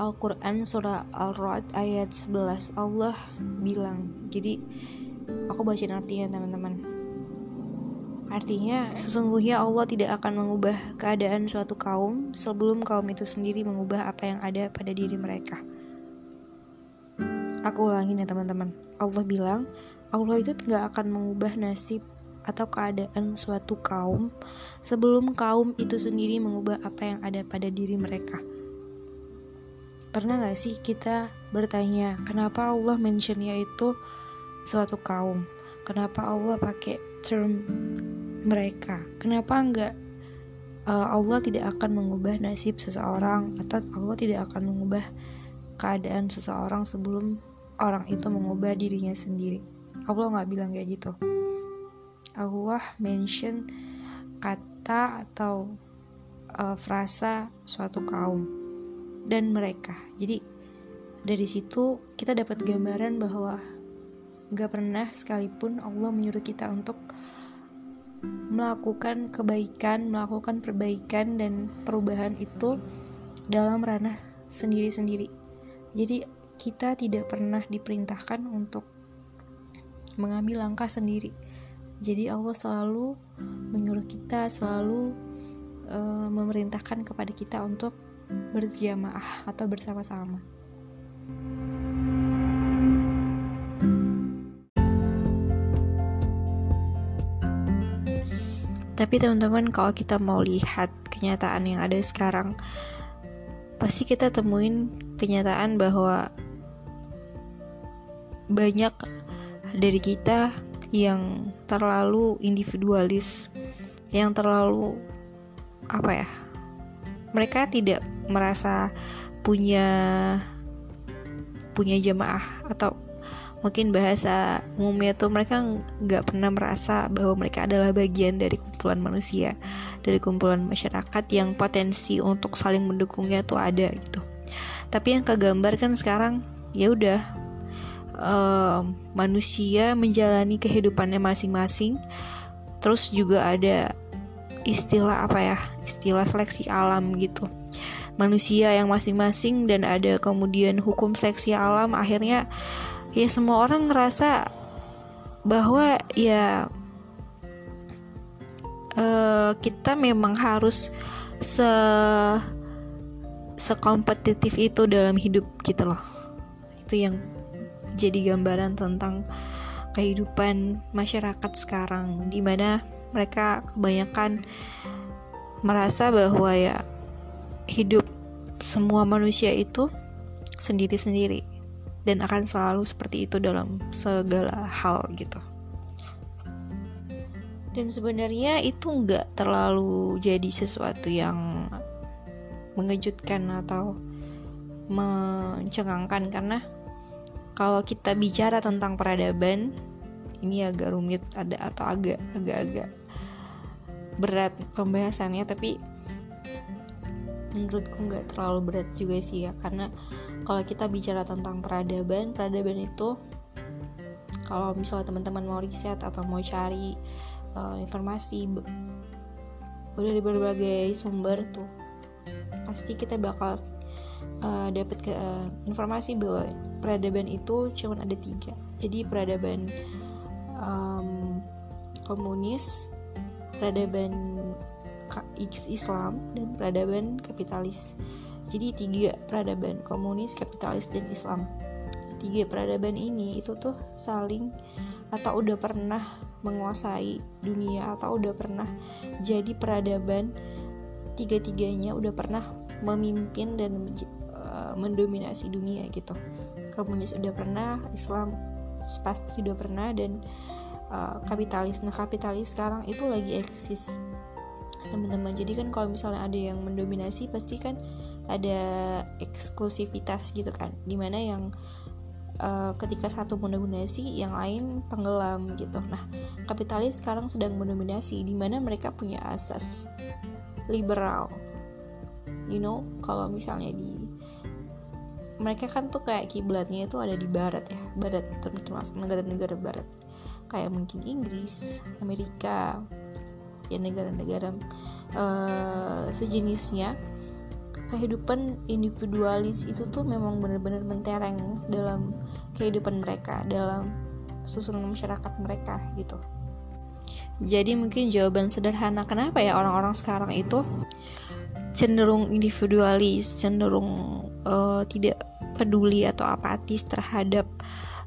Al-Quran surah Al-Ra'd ayat 11 Allah bilang jadi aku bacain artinya teman-teman Artinya, sesungguhnya Allah tidak akan mengubah keadaan suatu kaum sebelum kaum itu sendiri mengubah apa yang ada pada diri mereka. Aku ulangin ya teman-teman. Allah bilang, Allah itu tidak akan mengubah nasib atau keadaan suatu kaum sebelum kaum itu sendiri mengubah apa yang ada pada diri mereka. Pernah gak sih kita bertanya, kenapa Allah mentionnya itu suatu kaum? Kenapa Allah pakai term mereka. Kenapa enggak uh, Allah tidak akan mengubah nasib seseorang atau Allah tidak akan mengubah keadaan seseorang sebelum orang itu mengubah dirinya sendiri. Allah nggak bilang kayak gitu. Allah mention kata atau uh, frasa suatu kaum dan mereka. Jadi dari situ kita dapat gambaran bahwa gak pernah sekalipun Allah menyuruh kita untuk melakukan kebaikan, melakukan perbaikan dan perubahan itu dalam ranah sendiri-sendiri. Jadi kita tidak pernah diperintahkan untuk mengambil langkah sendiri. Jadi Allah selalu menyuruh kita, selalu uh, memerintahkan kepada kita untuk berjamaah atau bersama-sama. Tapi teman-teman kalau kita mau lihat kenyataan yang ada sekarang Pasti kita temuin kenyataan bahwa Banyak dari kita yang terlalu individualis Yang terlalu apa ya Mereka tidak merasa punya punya jemaah atau mungkin bahasa umumnya tuh mereka nggak pernah merasa bahwa mereka adalah bagian dari kumpulan manusia dari kumpulan masyarakat yang potensi untuk saling mendukungnya tuh ada gitu. Tapi yang kegambar kan sekarang ya udah uh, manusia menjalani kehidupannya masing-masing. Terus juga ada istilah apa ya? Istilah seleksi alam gitu manusia yang masing-masing dan ada kemudian hukum seleksi alam akhirnya ya semua orang ngerasa bahwa ya uh, kita memang harus se sekompetitif itu dalam hidup gitu loh. Itu yang jadi gambaran tentang kehidupan masyarakat sekarang di mana mereka kebanyakan merasa bahwa ya hidup semua manusia itu sendiri-sendiri dan akan selalu seperti itu dalam segala hal gitu. Dan sebenarnya itu nggak terlalu jadi sesuatu yang mengejutkan atau mencengangkan karena kalau kita bicara tentang peradaban ini agak rumit ada atau agak agak-agak berat pembahasannya tapi menurutku nggak terlalu berat juga sih ya. Karena kalau kita bicara tentang peradaban peradaban itu kalau misalnya teman-teman mau riset atau mau cari uh, informasi udah di berbagai sumber tuh pasti kita bakal uh, dapat ke uh, informasi bahwa peradaban itu cuma ada tiga. Jadi peradaban um, komunis peradaban Islam dan peradaban kapitalis. Jadi tiga peradaban komunis, kapitalis dan Islam. Tiga peradaban ini itu tuh saling atau udah pernah menguasai dunia atau udah pernah jadi peradaban tiga-tiganya udah pernah memimpin dan uh, mendominasi dunia gitu. Komunis udah pernah, Islam pasti udah pernah dan uh, kapitalis. Nah, kapitalis sekarang itu lagi eksis teman-teman. Jadi kan kalau misalnya ada yang mendominasi pasti kan ada eksklusivitas gitu kan. Di mana yang uh, ketika satu mendominasi yang lain tenggelam gitu. Nah kapitalis sekarang sedang mendominasi di mana mereka punya asas liberal. You know kalau misalnya di mereka kan tuh kayak kiblatnya itu ada di barat ya. Barat termasuk negara-negara barat. Kayak mungkin Inggris Amerika ya negara-negara uh, sejenisnya. Kehidupan individualis itu tuh memang benar-benar mentereng dalam kehidupan mereka dalam susunan masyarakat mereka gitu. Jadi mungkin jawaban sederhana kenapa ya orang-orang sekarang itu cenderung individualis cenderung uh, tidak peduli atau apatis terhadap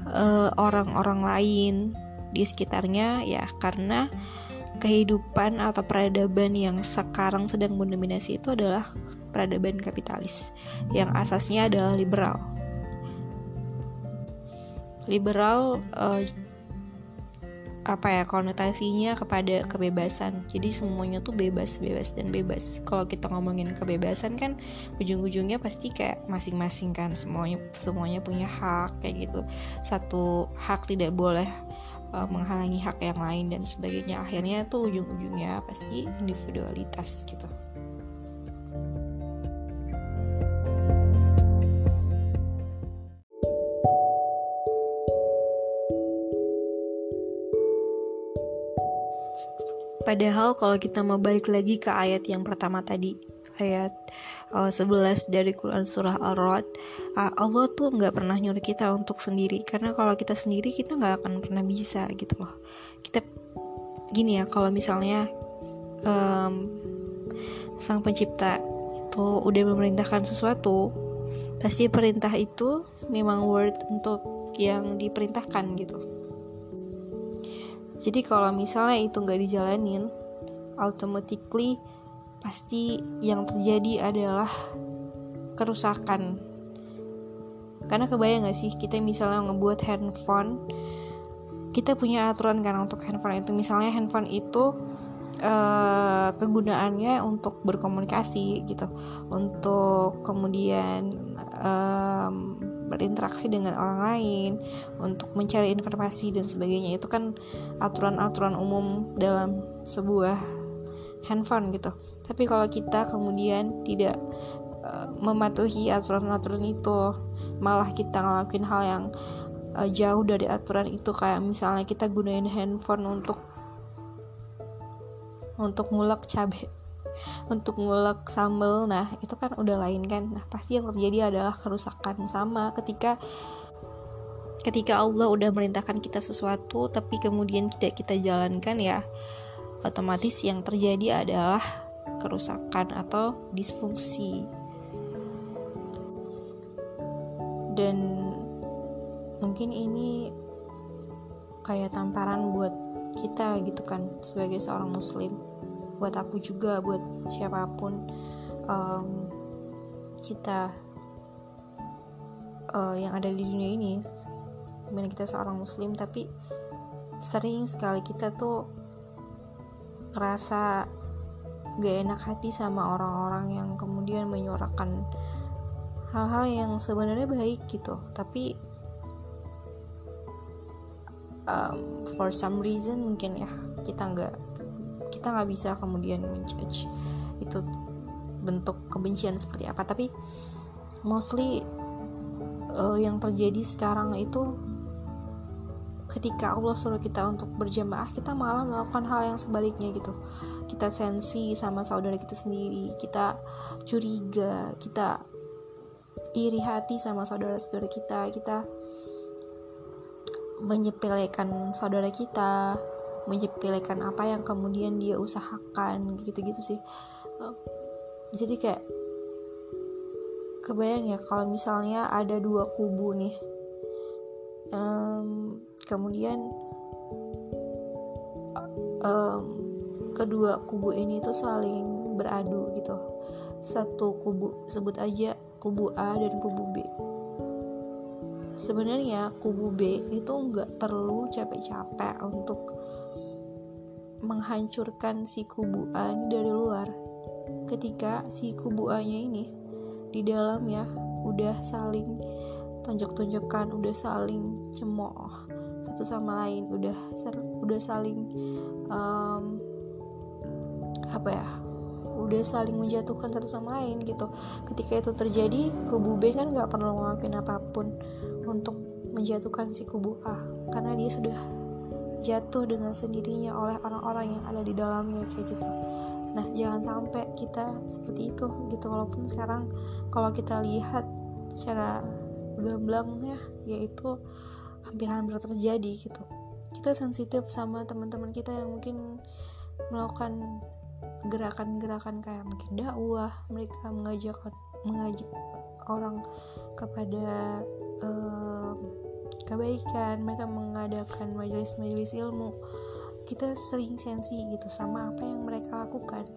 eh, orang-orang uh, lain di sekitarnya? Ya karena kehidupan atau peradaban yang sekarang sedang mendominasi itu adalah peradaban kapitalis yang asasnya adalah liberal. Liberal uh, apa ya konotasinya kepada kebebasan. Jadi semuanya tuh bebas bebas dan bebas. Kalau kita ngomongin kebebasan kan ujung-ujungnya pasti kayak masing-masing kan semuanya semuanya punya hak kayak gitu. Satu hak tidak boleh uh, menghalangi hak yang lain dan sebagainya. Akhirnya tuh ujung-ujungnya pasti individualitas gitu. Padahal kalau kita mau balik lagi ke ayat yang pertama tadi, ayat uh, eh, 11 dari Quran surah Al-Ra'd, uh, Allah tuh nggak pernah nyuruh kita untuk sendiri. Karena kalau kita sendiri kita nggak akan pernah bisa gitu loh. Kita gini ya, kalau misalnya um, sang pencipta itu udah memerintahkan sesuatu, pasti perintah itu memang word untuk yang diperintahkan gitu jadi kalau misalnya itu nggak dijalanin automatically pasti yang terjadi adalah kerusakan. Karena kebayang gak sih kita misalnya ngebuat handphone kita punya aturan kan untuk handphone itu. Misalnya handphone itu uh, kegunaannya untuk berkomunikasi gitu. Untuk kemudian berinteraksi dengan orang lain, untuk mencari informasi dan sebagainya. Itu kan aturan-aturan umum dalam sebuah handphone gitu. Tapi kalau kita kemudian tidak uh, mematuhi aturan-aturan itu, malah kita ngelakuin hal yang uh, jauh dari aturan itu. Kayak misalnya kita gunain handphone untuk untuk ngulek cabai untuk ngulek sambel. Nah itu kan udah lain kan? Nah pasti yang terjadi adalah kerusakan sama ketika ketika Allah udah merintahkan kita sesuatu tapi kemudian tidak kita jalankan ya otomatis yang terjadi adalah kerusakan atau disfungsi. Dan mungkin ini kayak tamparan buat kita gitu kan sebagai seorang muslim. Buat aku juga buat siapa pun um, kita uh, yang ada di dunia ini. Di mana kita seorang muslim tapi sering sekali kita tuh ngerasa gak enak hati sama orang-orang yang kemudian menyuarakan hal-hal yang sebenarnya baik gitu. Tapi um, for some reason mungkin ya kita nggak kita nggak bisa kemudian menjudge itu bentuk kebencian seperti apa. Tapi mostly uh, yang terjadi sekarang itu ketika Allah suruh kita untuk berjamaah kita malah melakukan hal yang sebaliknya gitu. Kita sensi sama saudara kita sendiri kita curiga kita iri hati sama saudara-saudara kita kita menyepelekan saudara kita menyepelekan apa yang kemudian dia usahakan gitu-gitu sih. Jadi kayak kebayang ya kalau misalnya ada dua kubu nih kemudian um, kedua kubu ini tuh saling beradu gitu. Satu kubu sebut aja kubu A dan kubu B. Sebenarnya kubu B itu nggak perlu capek-capek untuk menghancurkan si kubu A ini dari luar. Ketika si kubu A nya ini di dalam ya udah saling tonjok-tonjokan udah saling cemooh satu sama lain udah udah saling um, apa ya udah saling menjatuhkan satu sama lain gitu. Ketika itu terjadi kubu B kan nggak perlu ngelakuin apa pun untuk menjatuhkan si kubu A karena dia sudah jatuh dengan sendirinya oleh orang-orang yang ada di dalamnya kayak gitu. Nah jangan sampai kita seperti itu gitu walaupun sekarang kalau kita lihat secara gamblang ya yaitu hampir-hampir terjadi gitu. Kita sensitif sama teman-teman kita yang mungkin melakukan gerakan-gerakan kayak mungkin dakwah mereka mengajak mengajak orang kepada um, kebaikan mereka mengadakan majelis-majelis ilmu. Kita sering sensi gitu sama apa yang mereka lakukan.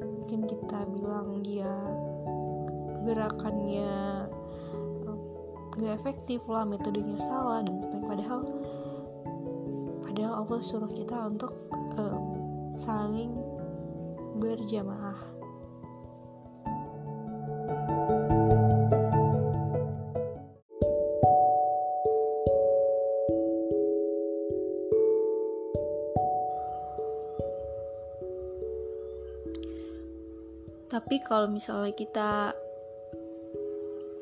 Mungkin kita bilang dia gerakannya gak efektif lah metodenya salah dan sebagainya. Padahal padahal Allah suruh kita untuk um, saling berjamaah. Tapi kalau misalnya kita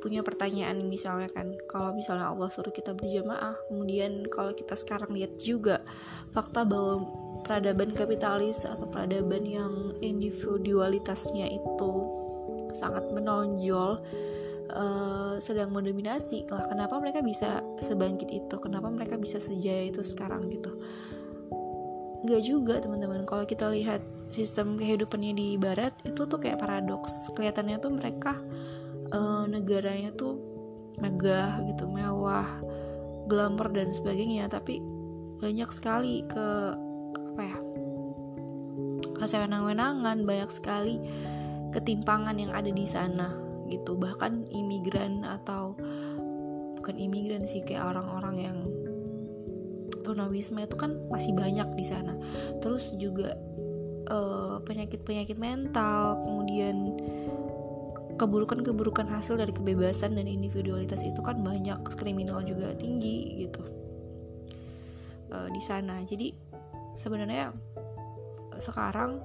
punya pertanyaan misalnya kan kalau misalnya Allah suruh kita berjamaah kemudian kalau kita sekarang lihat juga fakta bahwa peradaban kapitalis atau peradaban yang individualitasnya itu sangat menonjol uh, sedang mendominasi lah kenapa mereka bisa sebangkit itu? Kenapa mereka bisa sejaya itu sekarang gitu? Nggak juga teman-teman. Kalau kita lihat sistem kehidupannya di barat itu tuh kayak paradoks. Kelihatannya tuh mereka uh, negaranya tuh megah gitu mewah glamor dan sebagainya. Tapi banyak sekali ke apa ya kesewenang-wenangan banyak sekali ketimpangan yang ada di sana gitu. Bahkan imigran atau bukan imigran sih kayak orang-orang yang tunawisme itu kan masih banyak di sana. Terus juga uh, penyakit-penyakit mental kemudian keburukan-keburukan hasil dari kebebasan dan individualitas itu kan banyak kriminal juga tinggi gitu uh, di sana. Jadi sebenarnya sekarang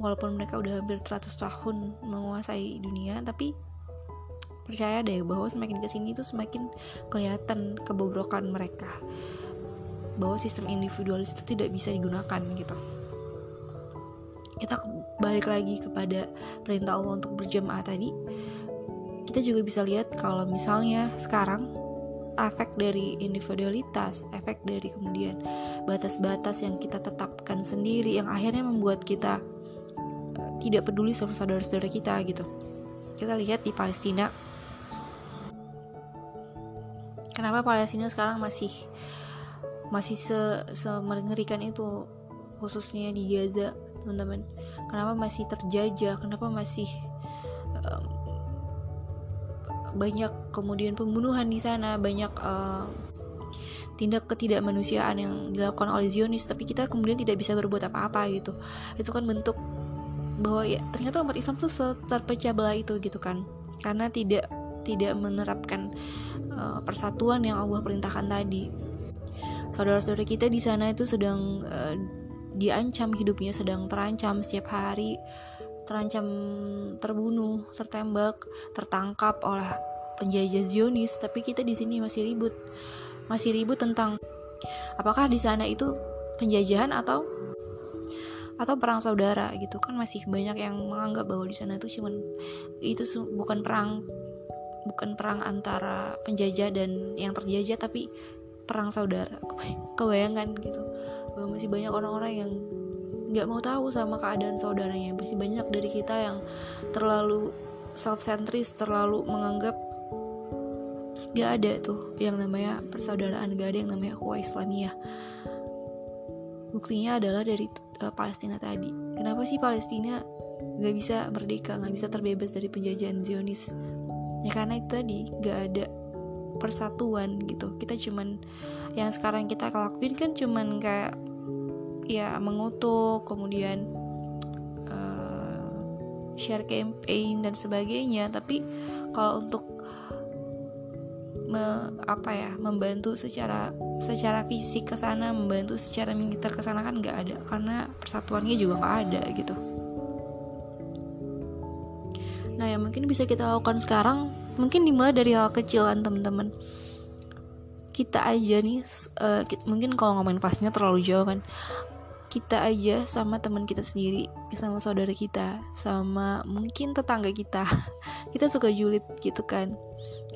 walaupun mereka udah hampir 100 tahun menguasai dunia tapi percaya deh bahwa semakin ke sini tuh semakin kelihatan kebobrokan mereka bahwa sistem individualis itu tidak bisa digunakan gitu kita balik lagi kepada perintah Allah untuk berjamaah tadi kita juga bisa lihat kalau misalnya sekarang efek dari individualitas, efek dari kemudian batas-batas yang kita tetapkan sendiri yang akhirnya membuat kita eh, tidak peduli sama saudara-saudara kita gitu. Kita lihat di Palestina. Kenapa Palestina sekarang masih masih se, se mengerikan itu khususnya di Gaza teman-teman. Kenapa masih terjajah? Kenapa masih um, banyak kemudian pembunuhan di sana? Banyak uh, tindak ketidakmanusiaan yang dilakukan oleh Zionis tapi kita kemudian tidak bisa berbuat apa-apa gitu. Itu kan bentuk bahwa ya ternyata umat Islam tuh terpecah belah itu gitu kan. Karena tidak tidak menerapkan uh, persatuan yang Allah perintahkan tadi. Saudara-saudara kita di sana itu sedang uh, diancam hidupnya sedang terancam setiap hari. Terancam terbunuh tertembak tertangkap oleh penjajah Zionis. Tapi kita di sini masih ribut. Masih ribut tentang apakah di sana itu penjajahan atau atau perang saudara gitu. Kan masih banyak yang menganggap bahwa di sana itu cuman itu bukan perang bukan perang antara penjajah dan yang terjajah tapi perang saudara kebayangan gitu. Bahwa masih banyak orang-orang yang nggak mau tahu sama keadaan saudaranya. Masih banyak dari kita yang terlalu self centris terlalu menganggap gak ada tuh yang namanya persaudaraan gak ada yang namanya ukhuwah Islamiyah. Buktinya adalah dari uh, Palestina tadi. Kenapa sih Palestina gak bisa merdeka gak bisa terbebas dari penjajahan Zionis? Ya karena itu tadi gak ada persatuan gitu. Kita cuman yang sekarang kita lakuin kan cuman kayak ya mengutuk kemudian uh, share campaign dan sebagainya. Tapi kalau untuk me, apa ya membantu secara secara fisik ke sana membantu secara militer ke sana kan nggak ada. Karena persatuannya juga nggak ada gitu. Nah yang mungkin bisa kita lakukan sekarang mungkin dimulai dari hal kecilan teman-teman. Kita aja nih uh, kita, mungkin kalau ngomongin pasnya terlalu jauh kan. Kita aja sama teman kita sendiri sama saudara kita sama mungkin tetangga kita. Kita suka julid gitu kan.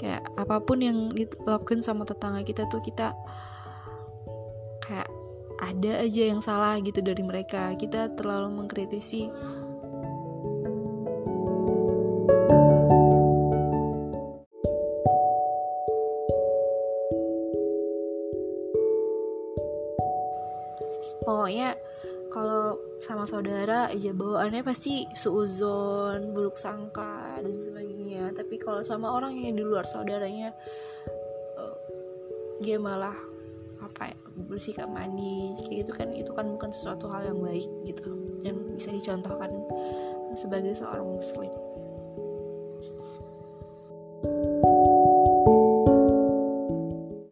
Kayak apa pun yang dilakukan sama tetangga kita tuh kita kayak ada aja yang salah gitu dari mereka. Kita terlalu mengkritisi pokoknya kalau sama saudara aja bawaannya pasti seuzon buruk sangka dan sebagainya. Tapi kalau sama orang yang di luar saudaranya uh, dia malah apa ya bersikap manis kayak gitu kan itu kan bukan sesuatu hal yang baik gitu yang bisa dicontohkan sebagai seorang muslim